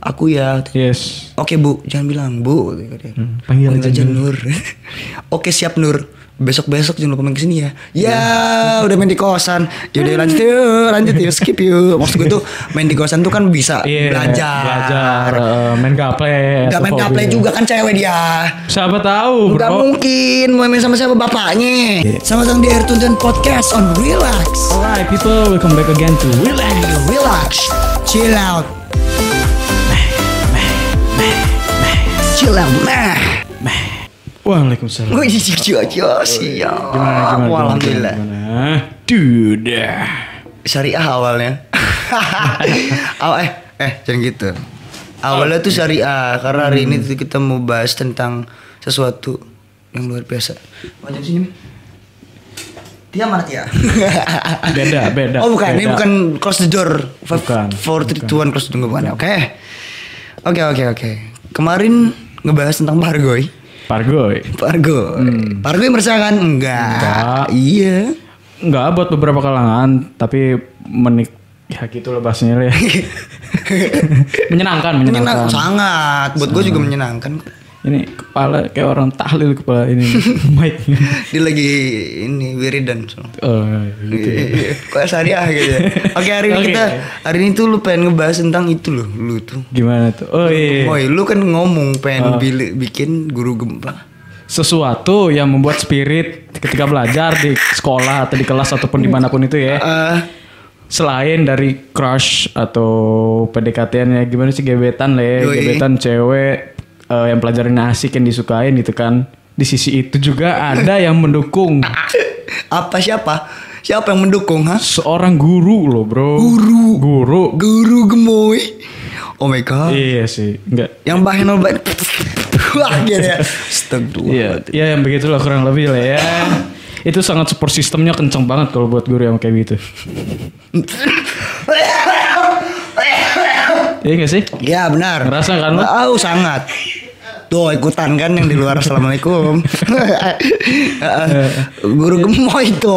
Aku ya. Yes. Oke bu, jangan bilang bu. Hmm, panggil aja aja Nur. Oke siap Nur. Besok besok jangan lupa main ke sini ya. Ya udah main di kosan. Yaudah lanjut yuk, lanjut yuk, skip yuk. Maksud gue tuh main di kosan tuh kan bisa Iya, belajar. Belajar, eh, main gaple. Gak main gaple juga kan cewek dia. Siapa tahu, Gak bro. mungkin mau main sama siapa bapaknya. Iya. Selamat datang di Air Tuntunan Podcast on Relax. Alright, people, welcome back again to Relax. Relax, chill out. Nah. Waalaikumsalam. Gue jijik aja sih ya. Gimana, gimana, gimana, Alhamdulillah. Dude. Syariah awalnya. Awal eh eh jangan gitu. Awalnya tuh syariah karena hari ini tuh kita mau bahas tentang sesuatu yang luar biasa. Wajib sini. Dia mana Tia? Beda, beda, Oh bukan, ini beda. bukan close the door. Five, Bukan, Four, three, two, one, close the door bukan. Oke. Oke, oke, oke. Kemarin ngebahas tentang Pargoy. Pargoy. Pargo. Pargoy meresahkan? Enggak. Hmm. Enggak. Iya. Enggak buat beberapa kalangan, tapi menik ya gitu loh bahasanya ya. menyenangkan, menyenangkan. Menyenangkan sangat. Buat gue juga menyenangkan. Ini kepala kayak orang tahlil kepala ini. Mic. Dia lagi ini wiridan. Oh, gitu. ya. Kok syariah gitu ya. Oke hari ini Oke. kita hari ini tuh lu pengen ngebahas tentang itu loh, lu tuh. Gimana tuh? Oh iya. Boy, lu kan ngomong pengen bili- bikin guru gempa. Sesuatu yang membuat spirit ketika belajar di sekolah atau di kelas ataupun di mana pun itu ya. Eh, Selain dari crush atau PDKT-nya gimana sih gebetan lah ya, Yoi. gebetan cewek eh, yang pelajarin asik yang disukain gitu kan. Di sisi itu juga ada yang mendukung apa siapa? Siapa yang mendukung, ha? seorang guru loh, Bro. Guru. Guru. Guru gemoy. Oh my god. Iya sih, enggak. Yang bahan obat. Wah, gitu ya. Iya, ya yang begitulah kurang lebih lah ya. Itu sangat support sistemnya kenceng banget kalau buat guru yang kayak gitu. Iya gak sih? Ya benar. Ngerasa kan lo? Oh sangat. Tuh ikutan kan yang di luar assalamualaikum. Guru gemoy itu.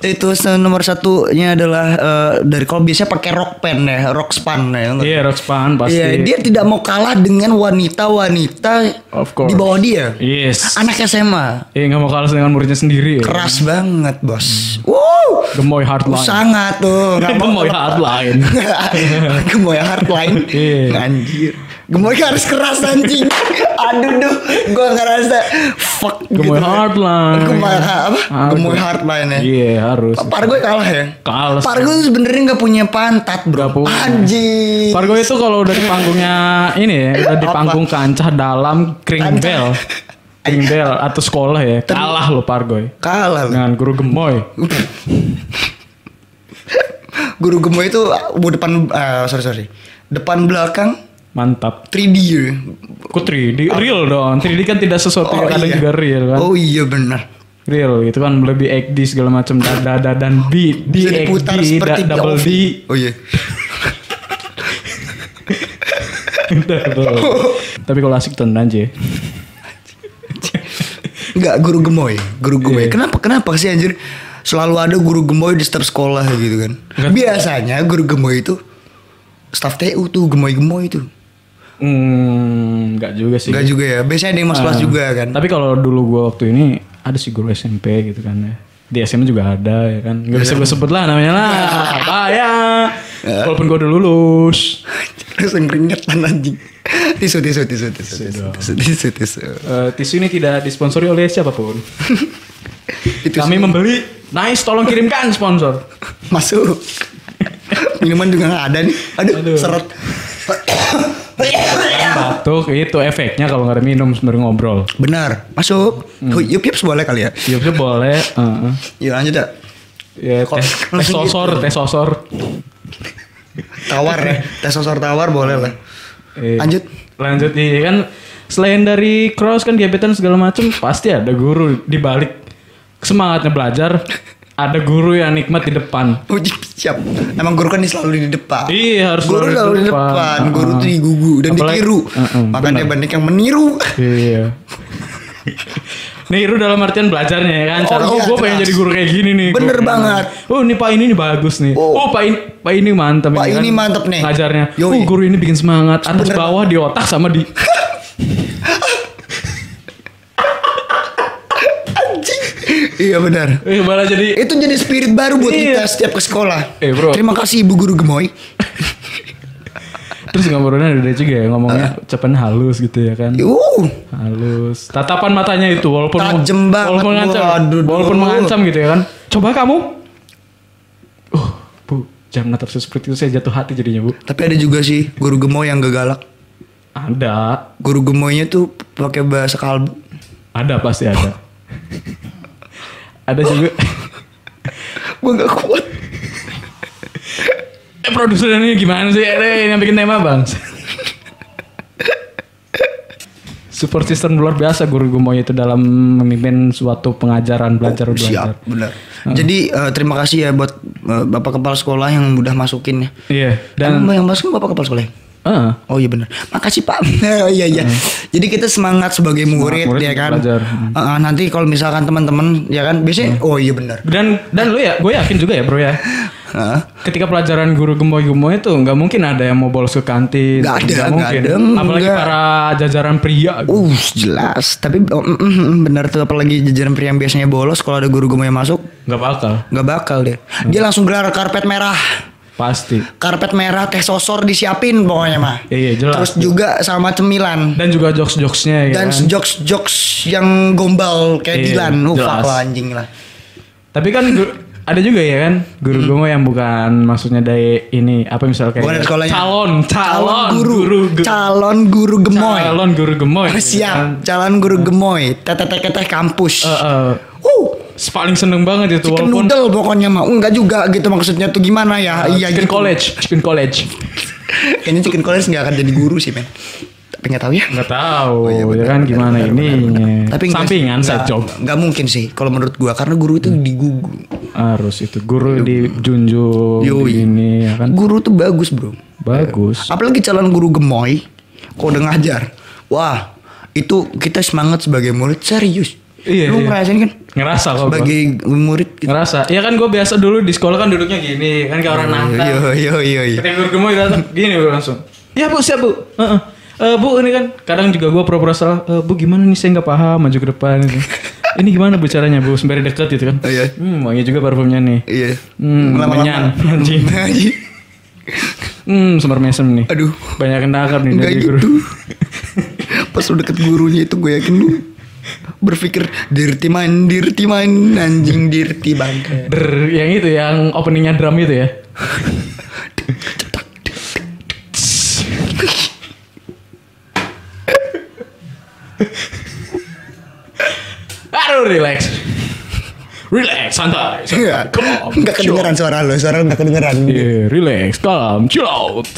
itu nomor satunya adalah eh, dari kalau biasanya pakai rock pen ya, rock span ya. Iya, Rockspan pasti. Iya, dia tidak mau kalah dengan wanita-wanita Of course. di bawah dia. Yes. Anak SMA. Iya nggak mau kalah dengan muridnya sendiri. Ya. Keras banget, Bos. Hmm. Wow. Gemoy hardline. Sangat tuh. Mau Gemoy hardline. Gemoy hardline. Iya. Anjir. Gemoy harus keras anjing. Aduh duh, gua ngerasa fuck Gemoy hardline. Gemoy apa? Hardline. Gemoy hardline ya. Iya harus. Pargo kalah ya? Kalah. Pargo tuh sebenarnya nggak punya pantat, bro. Punya. Anjing. Pargo itu kalau udah di panggungnya ini ya, udah di panggung kancah dalam kring Kancah. bel. Kring bel atau sekolah ya, kalah lo Pargoy. Kalah loh. Dengan guru gemoy. Guru gemoy itu uh, depan eh, sorry sorry. Depan belakang Mantap. 3D ya. Kok 3D? Real dong. 3D kan tidak sesuatu yang kadang juga real kan. Oh iya benar. Real itu kan lebih XD segala macam dada dada dan B D Bisa diputar XD, seperti da- double. D. Oh iya. Tapi kalau asik tonton aja. Enggak guru gemoy, guru gemoy. Iya. Kenapa kenapa sih anjir? Selalu ada guru gemoy di setiap sekolah gitu kan. Biasanya guru gemoy itu staff TU tuh gemoy-gemoy itu. Hmm, enggak juga sih. Enggak juga ya. Biasanya ada yang mas kelas Ah. juga kan. Tapi kalau dulu gua waktu ini ada sih guru SMP gitu kan ya. Di SMA juga ada ya kan. Gak bisa gue sebut lah namanya lah. Apa ya? Walaupun gua udah lulus. Langsung keringetan anjing. Tisu tisu tisu tisu tisu tisu tisu. tisu. Eh, tisu ini tidak disponsori oleh siapa pun. Itu Kami membeli. Nice, tolong kirimkan sponsor. masuk. Minuman juga nggak ada nih. Aduh, Aduh. seret. Batuk itu efeknya kalau nggak ada minum sembari ngobrol. Benar, masuk. Hmm. Yup yup boleh kali ya. Ya bisa boleh. heeh. Yuk lanjut ya. Ya, teh, teh sosor, teh sosor. Tawar ya. Tes sosor tawar boleh lah. Eh, Lanjut. Lanjut iya kan selain dari cross kan gebetan segala macam pasti ada guru di balik semangatnya belajar. Ada guru yang nikmat di depan. Oh, siap. Emang guru kan selalu di depan. Iya, harus Guru selalu di depan. depan. Guru Uh-uh. tuh digugu dan Apalagi- ditiru. Uh-uh, Makanya benar. banyak yang meniru. Iya. Niru dalam artian belajarnya ya kan. Oh, Cara, Oh, iya, gue pengen jadi guru kayak gini nih. Bener Gua- banget. Oh ini Pak ini nih bagus nih. Oh. Oh, Pak ini Pak ini mantap Pak kan. ini mantap nih. Ngajarnya. Yoi. Oh guru ini bikin semangat. Atas Bener bawah di otak sama di. iya benar. Eh malah jadi. Itu jadi spirit baru buat Iya. kita setiap ke sekolah. Eh, bro. Terima kasih Ibu Guru Gemoy. Terus ngobrolnya udah juga ya ngomongnya ucapan halus gitu ya kan. Uh, Halus. Tatapan matanya itu walaupun Tajem banget. walaupun mengancam, Waduh, walaupun mengancam gitu ya kan. Coba kamu. Uh, Bu, jam terus seperti itu saya jatuh hati jadinya, Bu. tapi ada juga sih guru gemoy yang gak galak. Ada. Guru gemoynya tuh pakai bahasa kalbu. Ada pasti ada. ada juga. Gue gak kuat. eh produser ini gimana sih? Eh, yang bikin tema bang. Support system luar biasa guru Gumoy itu dalam memimpin suatu pengajaran belajar belajar. Siap, benar. Jadi eh, terima kasih ya buat eh, Bapak Kepala Sekolah yang udah masukin ya. Iya. Dan Dan yang masukin Bapak Kepala Sekolah. Ah, Oh iya benar. Makasih Pak. oh iya iya. Jadi kita semangat sebagai murid, murid ya kan. belajar. Eh, eh, nanti kalau misalkan teman-teman ya kan biasanya oh iya benar. dan dan lu ya, gue yakin juga ya bro ya. Heeh. Ketika pelajaran guru gemoy-gemoy itu nggak mungkin ada yang mau bolos ke kantin. Nggak ada, nggak mungkin. ada, Apalagi nggak. para jajaran pria. gitu. Uh jelas. Tapi oh, mm, mm, mm, benar tuh apalagi jajaran pria yang biasanya bolos kalau ada guru gemoy yang masuk Nggak bakal. nggak bakal deh. Dia langsung gelar karpet merah. Pasti. Karpet merah teh sosor disiapin pokoknya mah. Iya, iya, jelas. Terus juga sama cemilan. Dan juga jokes-jokesnya ya Dan kan. jokes-jokes yang gombal kayak Iya, Dilan. Uh, jelas. fuck lah anjing lah. Tapi kan ada juga ya kan guru gemoy yang bukan maksudnya dari ini apa misalnya kayak sekolahnya. calon calon guru, ge- calon guru gemoy. calon guru gemoy. Oh, gitu kan. siap, calon guru gemoy. Teteh teteh kampus. Eh, eh, uh, paling seneng banget itu chicken walaupun noodle pokoknya mah. Enggak juga gitu maksudnya tuh gimana ya? iya chicken gitu. college, chicken college. Kayaknya chicken college nggak akan jadi guru sih, men. Tapi nggak tahu ya. Nggak tahu Oh, iya, ya benar, kan benar, gimana benar, ininya. benar, benar. Tapi nggak- sampingan nggak- job nggak mungkin sih kalau menurut gua karena guru itu digugu. harus itu guru dijunjung Yoi. ini ya kan Guru tuh bagus, Bro. bagus. Apalagi calon guru gemoy kalau udah ngajar. Wah, itu kita semangat sebagai murid serius. Iya, Lu iya. ngerasain kan? Ngerasa kok gua. Sebagai murid gitu. Ngerasa. Ya kan gue biasa dulu di sekolah kan duduknya gini kan kayak orang nantang. Yo yo yo yo. Ketika guru gemoy datang gini gue langsung. Ya bu siap bu. Heeh. Eh, bu ini kan kadang juga gue pura-pura salah. Eh, bu gimana nih saya nggak paham maju ke depan gitu. ini gimana bu caranya bu sembari dekat gitu kan. Oh, iya. Hmm wangi juga parfumnya nih. Iya. Hmm, menyan. Anjing. Hmm semar mesem nih. Aduh. Banyak yang nih Enggak dari gitu. guru. Pas lu deket gurunya itu gue yakin lu berpikir dirty man, dirty man, anjing dirty bangke. Der, yang itu yang openingnya drum itu ya. Aduh relax. Relax, santai. santai. Iya. Calm, Enggak kedengeran suara lu, suara lu enggak kedengeran. Iya, relax, calm, chill out.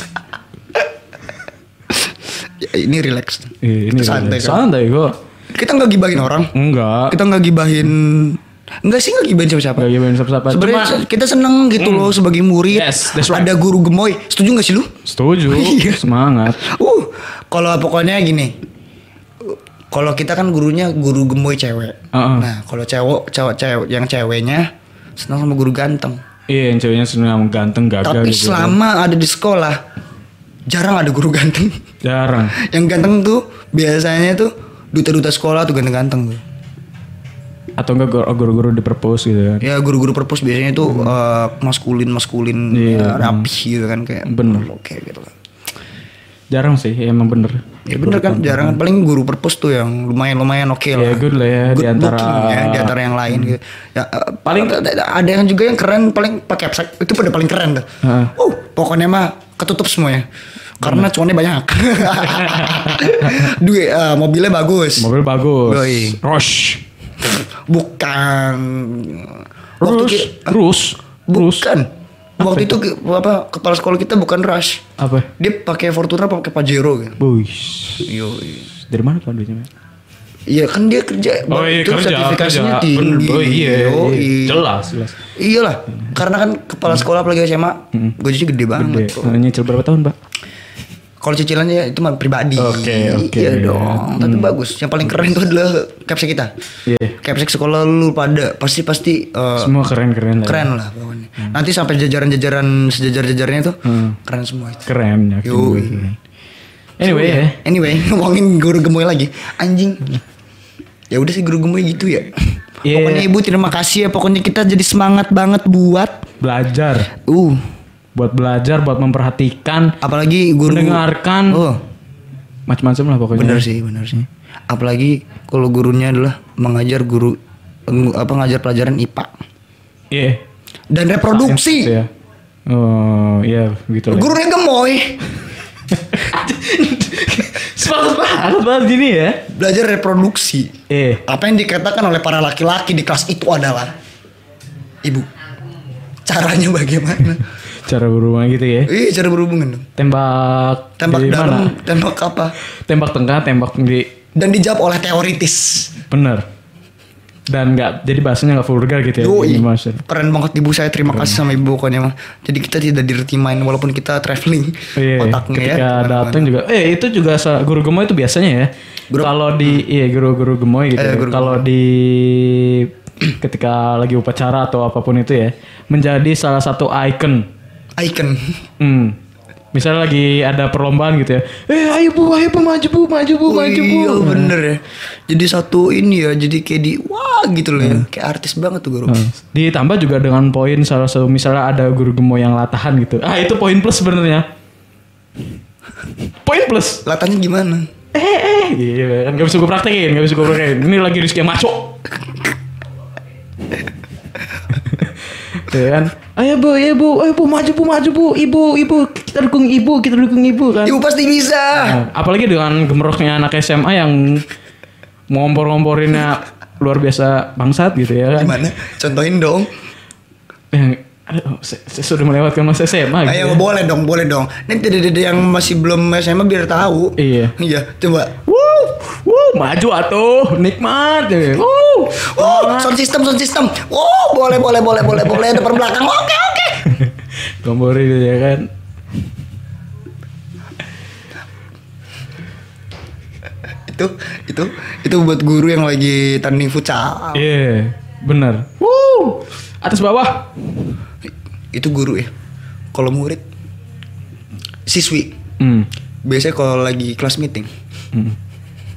Ya, ini relax. Iya, ini Santai, relax. Santai kok. Kita nggak gibahin orang. Enggak. Kita nggak gibahin Enggak sih nggak gibahin siapa-siapa. Enggak gimana siapa-siapa. Sebenarnya Cuma Hmm. kita seneng gitu loh sebagai murid. Yes, that's right. Ada guru gemoy. Setuju gak sih lu? setuju, Iya. semangat. Uh, kalau pokoknya gini. Kalau kita kan gurunya guru gemoy cewek. Heeh. Nah, kalau cewek cewek cewek yang ceweknya senang sama guru ganteng. Iya, yang ceweknya senang ganteng gagah Tapi gitu. selama ada di sekolah jarang ada guru ganteng. Jarang. yang ganteng tuh biasanya tuh duta-duta sekolah tuh ganteng-ganteng tuh. Atau enggak guru- guru-guru di perpus gitu kan. Ya guru-guru perpus biasanya tuh maskulin maskulin Hmm. Iya, rapi gitu kan kayak Bener. oke gitu kan. Jarang sih, ya, emang bener. Ya bener kan jarang paling guru perpus tuh yang lumayan lumayan oke Ya lah. good lah ya di Good antara looking ya di antara yang lain gitu. Ya eh, Paling- ada, yang juga yang keren paling pakai apsak itu pada paling keren tuh. Heeh. Uh, pokoknya mah ketutup semuanya. Karena cuannya banyak. Duit eh, mobilnya bagus. mobil bagus. Rush. Bukan. Waktu Rush. Rush. Rush. bukan. Waktu itu apa kepala sekolah kita bukan Rush. Apa? Dia pakai Fortuner pakai Pajero gitu. Buish. Yoi. Dari mana tuh duitnya? Iya kan dia kerja Oh iya itu kerja, sertifikasinya kerja. tinggi. Oh iya, Yoi. iya. jelas, jelas. Iyalah, karena kan kepala sekolah apalagi SMA, gajinya gede banget. Gede. Nyicil berapa tahun, Pak? Kalau cicilannya itu mah pribadi. Oke, oke. Iya dong. Tapi bagus. Yang paling keren itu adalah capsek kita. Iya. Capsek sekolah lu pada pasti pasti eh, Semua keren-keren lah. ya. keren lah pokoknya. Nanti sampai jajaran-jajaran sejajar-jajarnya tuh keren semua itu. Keren keren. Anyway ya. Anyway, ngomongin guru gemoy lagi. Anjing. Ya udah sih guru gemoy gitu ya. Iya. Pokoknya ibu terima kasih ya. Pokoknya kita jadi semangat banget buat Belajar. uh Buat belajar, buat memperhatikan, apalagi guru mendengarkan. Oh, Macam-macam lah pokoknya. bener sih, bener sih. Apalagi kalau gurunya adalah mengajar guru apa ngajar pelajaran IPA Iya. dan reproduksi. Gitu ya. Oh, iya gitu lah. Gurunya gemoy. Semangat banget banget gini ya. Belajar reproduksi. Eh, Apa yang dikatakan oleh para laki-laki di kelas itu adalah Ibu. Caranya bagaimana? Cara berhubungan gitu ya. Ih, cara berhubungan dong. Tembak Tembak di dalam, mana? tembak apa? Tembak tengah, tembak di Dan dijawab oleh teoritis. bener. Dan nggak jadi bahasanya nggak vulgar gitu ya. Yoi. Keren banget ibu saya terima kasih sama ibu pokoknya mah. Jadi kita tidak dirty mind walaupun kita traveling Iya, otaknya ya. ketika ke mana-mana. datang juga. Eh itu juga guru gemoy itu biasanya ya. Kalau di iya guru-guru gemoy gitu. Eh, ya. Kalau di ketika lagi upacara atau apa pun itu ya, menjadi salah satu icon. Icon. Hmm. Misalnya lagi ada perlombaan gitu ya. Eh ayo bu, ayo bu maju bu, maju bu, maju bu. iya bener ya. Jadi satu ini ya, jadi kayak di wah gitu loh Hmm. ya. Kayak artis banget tuh guru. Nah, Ditambah juga dengan poin salah satu misalnya ada guru gemoy yang latahan gitu. Ah itu poin plus sebenarnya. Poin plus. Latanya gimana? Eh eh iya kan gak bisa gue praktekin, gak bisa gue praktekin. Ini lagi Rizky yang masuk. ya kan? Ayo bu, ayo bu, ayo bu, maju bu, maju bu, ibu, ibu, kita dukung ibu, kita dukung ibu kan. Ibu pasti bisa. Nah, apalagi dengan gemeroknya anak SMA yang ngompor-ngomporinnya luar biasa bangsat gitu ya kan. Gimana? Contohin dong. Yang, aduh, saya, saya sudah melewatkan masa SMA gitu. Ayo ya. boleh dong, boleh dong. Nanti dede yang masih belum SMA biar tahu. Iya. Iya, coba. Maju atuh, nikmat. ya. Wuh, Oh, sound system, sound system. Oh, boleh, boleh, boleh, boleh, boleh. Depan belakang. Oke, oke. Gomborin gitu ya kan. Itu, itu, itu buat guru yang lagi tanding futsal. Iya, bener. Wuh, atas bawah. Itu guru ya. Kalau murid, siswi. Hmm. Biasanya kalau lagi kelas meeting. hmm.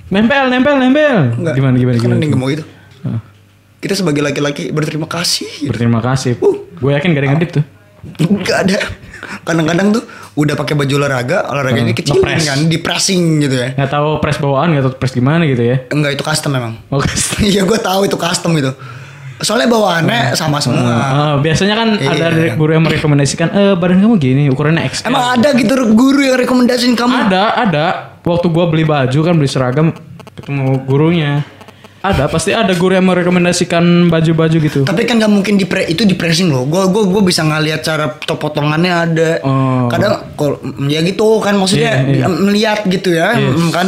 Nempel, nempel, nempel. Enggak. Gimana, gimana, Kan gimana? ada yang gemuk itu. Ah, Kita sebagai laki-laki berterima kasih. Berterima kasih. Uh. Gue yakin gak ada yang ngedip tuh. Enggak ada. Kadang-kadang tuh udah pakai baju olahraga, olahraganya Hmm, kecil ngepres. kan, di pressing gitu ya. Nggak tahu press bawaan, nggak tahu press gimana gitu ya. Enggak itu custom memang. Oke. Iya gue tahu itu custom gitu. Soalnya bawaannya sama semua. Ah, biasanya kan Iya. ada dari guru yang merekomendasikan, eh badan kamu gini, ukurannya XL. Emang ada gitu guru yang rekomendasiin kamu? Ada, ada. Waktu gua beli baju kan beli seragam ketemu gurunya. Ada, pasti ada guru yang merekomendasikan baju-baju gitu. Tapi kan nggak mungkin di itu di pressing loh. Gue gue gue bisa ngeliat cara potongannya ada. Oh. Kadang kalau ya gitu kan maksudnya Iya, iya. melihat gitu ya Iya. mm, kan.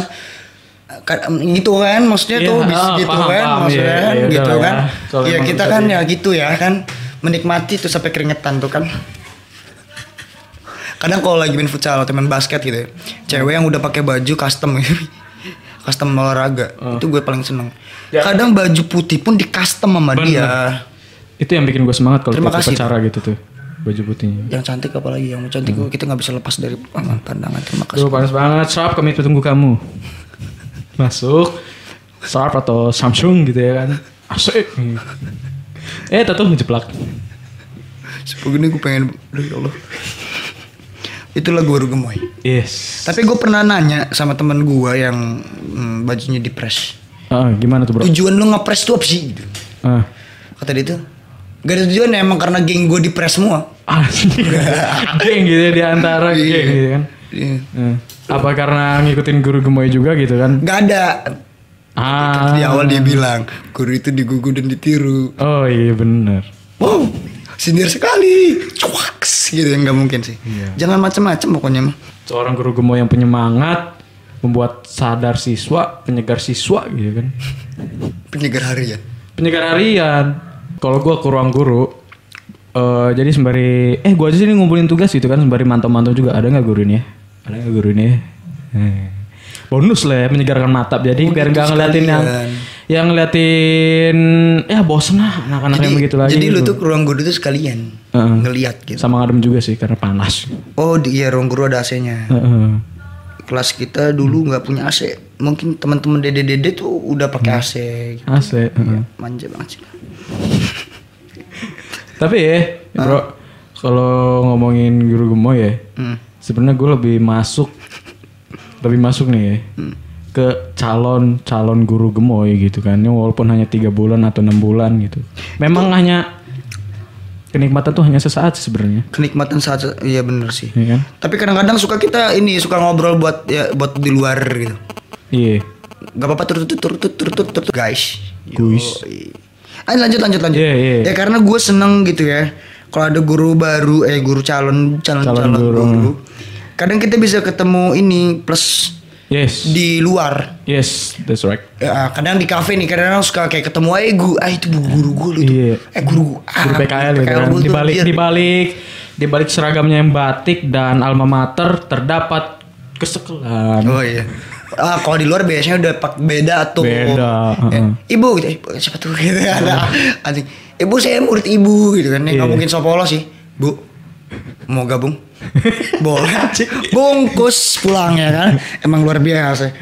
Ka- gitu kan maksudnya Iya, tuh bisa ah, gitu paham, kan paham. maksudnya Iya, kan iya, gitu lah kan. ya. Ya kita kan ya gitu ya kan menikmati tuh sampai keringetan tuh kan. Kadang kalau lagi main futsal atau main basket gitu ya, cewek yang udah pakai baju custom custom olahraga itu gue paling seneng. Ya. Kadang baju putih pun di custom sama Bener. dia. Itu yang bikin gue semangat kalau ikut kasih. upacara gitu tuh. Baju putihnya. Yang cantik apalagi yang cantik kita nggak bisa lepas dari pandangan. Terima kasih. Duh panas banget, Sharp kami tunggu kamu. Masuk. Sharp atau Samsung gitu ya kan. Asik. Eh, tato ngejeplak. Sebegini gue pengen, aduh ya Allah. Itulah gue baru gemoy. Yes. Tapi gue pernah nanya sama temen gue yang hmm, bajunya di press. Ah, gimana tuh bro? Tujuan lu ngepres tuh apa sih? Gitu. Ah. Kata dia tuh, gak ada tujuan emang karena geng gue di press semua. Ah, geng gitu ya di antara Iya. geng gitu kan. Iya. Eh, Apa karena ngikutin guru gemoy juga gitu kan? Gak ada. Ah. Di awal dia bilang, guru itu digugu dan ditiru. Oh iya bener. Wow, sindir sekali. Cuaks gitu yang nggak mungkin sih. Iya. Jangan macam-macam pokoknya mah. Seorang guru gemoy yang penyemangat, membuat sadar siswa, penyegar siswa gitu kan. Penyegar harian. Penyegar harian. Kalau gua ke ruang guru, eh jadi sembari, eh gua aja sini ngumpulin tugas gitu kan, sembari mantau-mantau juga ada nggak guru ini ya? ada nggak guru ini Eh. bonus lah ya menyegarkan mata jadi biar nggak ngeliatin yang yang ngeliatin ya bosen lah anak-anak yang begitu lagi Jadi lu gitu. tuh ke ruang guru tuh sekalian Heeh. ngeliat gitu. sama ngadem juga sih karena panas Oh di iya ruang guru ada AC-nya. Heeh. Kelas kita dulu nggak punya AC. Mungkin teman-teman dede-dede tuh udah pakai AC. Gitu. AC heeh. Manja banget sih. tapi ya bro kalau ngomongin guru gemoy ya Hmm. sebenarnya gue lebih masuk lebih masuk nih ya Hmm. Ke calon calon guru gemoy gitu kan yang walaupun hanya tiga bulan atau enam bulan gitu memang hanya kenikmatan tuh hanya sesaat sebenarnya Kenikmatan saat iya bener sih. Iya kan Tapi kadang-kadang suka kita ini suka ngobrol buat ya buat di luar gitu. iya Gak apa-apa turut turut turut turut turut guys. Guys. Ayo lanjut lanjut lanjut. Iya, iya. Ya karena gue seneng gitu ya. Kalau ada guru baru eh guru calon calon calon, Calon guru. guru. Kadang kita bisa ketemu ini plus yes di luar. yes that's right Ya, kadang di kafe nih kadang suka kayak ketemu eh gu ah itu bu- guru gue lu tuh. Iya. Eh guru ah, guru PKL gitu kan di balik iya. di balik di balik seragamnya yang batik dan alma mater terdapat kesekelan Oh iya. Ah kalau di luar biasanya udah pak beda tuh. Beda, heeh. ibu gitu, ibu siapa tuh gitu ada anjing. Ibu saya murid ibu gitu kan. Nih nggak Iya. mungkin sopolo sih. Bu mau gabung? Boleh. Bungkus pulang ya kan. Emang luar biasa.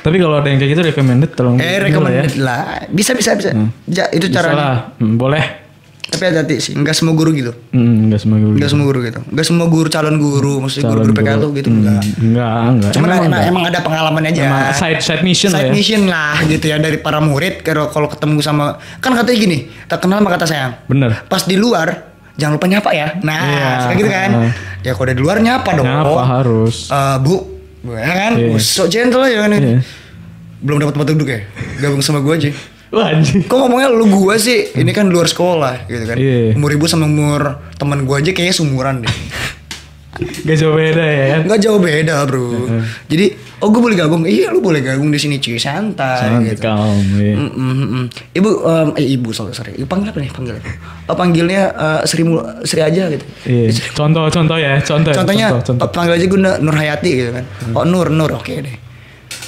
tapi kalau ada yang kayak gitu recommended tolong Eh ya. recommended lah. Bisa bisa bisa. Ja, itu Bisa caranya. lah. Hmm, boleh Tapi hati-hati sih. Enggak semua guru gitu. Hmm, enggak semua guru Enggak semua guru gitu. Enggak semua guru calon guru, maksudnya Calon guru-guru PKL tuh gitu Hmm, enggak. enggak enggak Cuman emang, emang, emang ada pengalaman aja. Emang side side mission lah side ya mission lah gitu ya dari para murid kalau kalau ketemu sama kan katanya gini tak kenal maka kata sayang bener pas di luar jangan lupa nyapa ya nah Iya, kayak gitu kan ya kalau udah di luar nyapa dong Nyapa harus. Eh, bu ya kan Iya. Bu, so gentle ya kan Iya. belum dapat tempat duduk ya gabung sama gue aja anjing. Kok ngomongnya lu gua sih? Ini kan luar sekolah gitu kan. Iya. Umur ibu sama umur teman gua aja kayaknya sumuran deh. Gak jauh beda ya kan. Enggak jauh beda, Bro. Jadi, oh gue boleh gabung. Iya, lu boleh gabung di sini cuy, santai Santai gitu. kamu ya. Mm, mm, mm, mm. Ibu, em, eh ibu sorry sorry. Ibu panggil apa nih panggil? Oh, panggilnya eh, Sri Mul- Sri aja gitu. Iya. Contoh contoh ya, contoh. ya, Contohnya contoh, contoh. oh, panggil aja gue Nur Hayati gitu kan. Oh Nur Nur oke deh.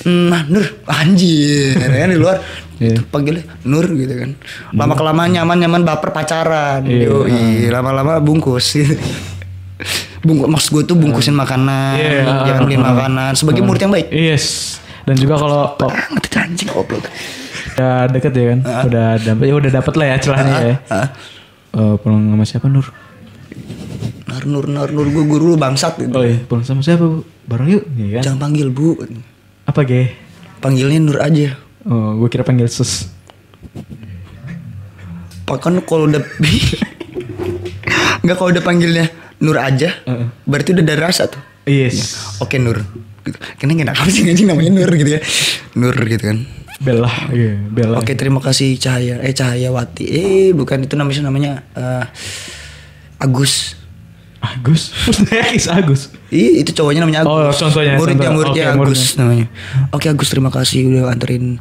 Nah Nur anjir kan di luar Iya. itu panggilnya Nur gitu kan. Lama kelamaan nyaman nyaman baper pacaran. Iya. Lama-lama bungkus. Bungkus maksud gue tuh bungkusin makanan, Iya. jangan beli makanan sebagai murid yang baik. Yes. Dan juga kalau Banget itu anjing goblok. udah deket ya kan, udah dapet, ya udah dapet lah ya celahnya ya. Ah, Eh, pulang sama siapa Nur? Nur Nur Nur Nur gue guru lu bangsat gitu. Oh iya, pulang sama siapa bu? Bareng yuk, iya kan? Jangan panggil Bu. Apa ge? Panggilnya Nur aja. Oh, gue kira panggil sus. Pak kan kalau udah Enggak kalau udah panggilnya Nur aja, Heeh. berarti udah ada rasa tuh. Yes. Oke Nur. Gitu. Karena enak apa sih anjing namanya Nur gitu ya. Nur gitu kan. Bella, iya, Bella. Oke, terima kasih Cahaya. Eh Cahayawati. Eh bukan itu namanya namanya eh, Agus. Agus. Is Agus. Ih, itu cowoknya namanya Agus. Oh, contohnya, Muridnya contoh. muridnya Oke, Agus namanya. Oke Agus, terima kasih udah anterin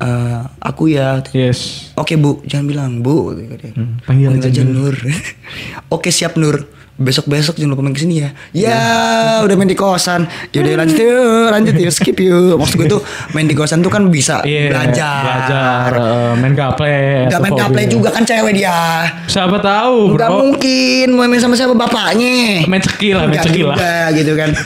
eh, aku ya. Yes. Oke Bu, jangan bilang Bu. Hmm, panggil aja Nur. Oke siap Nur. Besok-besok jangan lupa main ke sini ya. Ya, udah main di kosan. Yaudah lanjut yuk, lanjut yuk, skip yuk. Maksud gue tuh main di kosan tuh kan bisa Iya. belajar. Belajar. eh, main gaple. Gak main gaple juga kan cewek dia. Siapa tahu, Gak bro. mungkin mau main sama siapa bapaknya. Main cekil lah, main cekil lah. gitu kan.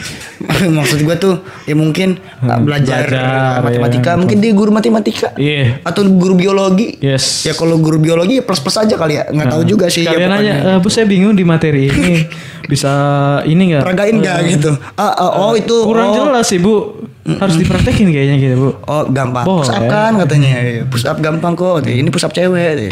Maksud gue tuh ya mungkin Hmm, belajar, belajar, matematika. ya. Mungkin dia guru matematika. Iya. Atau guru biologi. Yes. Ya kalau guru biologi ya plus-plus aja kali ya. Nggak tahu juga sih. ya Kalian pokoknya. aja, "Eh, bu saya bingung di materi ini bisa ini nggak? Peragain nggak gitu. Ah, ah, oh itu. Kurang oh, jelas sih bu, harus dipraktekin kayaknya gitu bu. Oh gampang. Boleh. Push up kan katanya. Iya, Push up gampang kok. Ini push up cewek.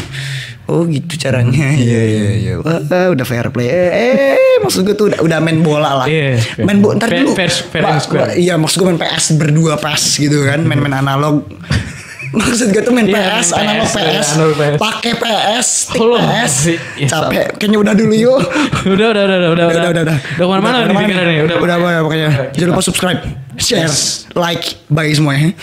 Oh gitu caranya. Iya iya iya. Wah udah fair play. Eh, eh maksud gue tuh udah, udah main bola lah. Iya. Main bola ntar Fair- dulu. fair- fair square. ba- Iya maksud gue main PS berdua PS gitu kan. Main-main analog. Maksud gue tuh main Iya, PS, main analog PS, PS, iya, analog PS. pakai PS, stick Oh, PS. iya, Capek, kayaknya udah dulu yuk. udah, udah, udah, udah, udah, udah, udah, udah, Udah ke mana-mana nih pikirannya, udah. udah, udah, pokoknya. Jangan lupa subscribe, share, like, bye semuanya.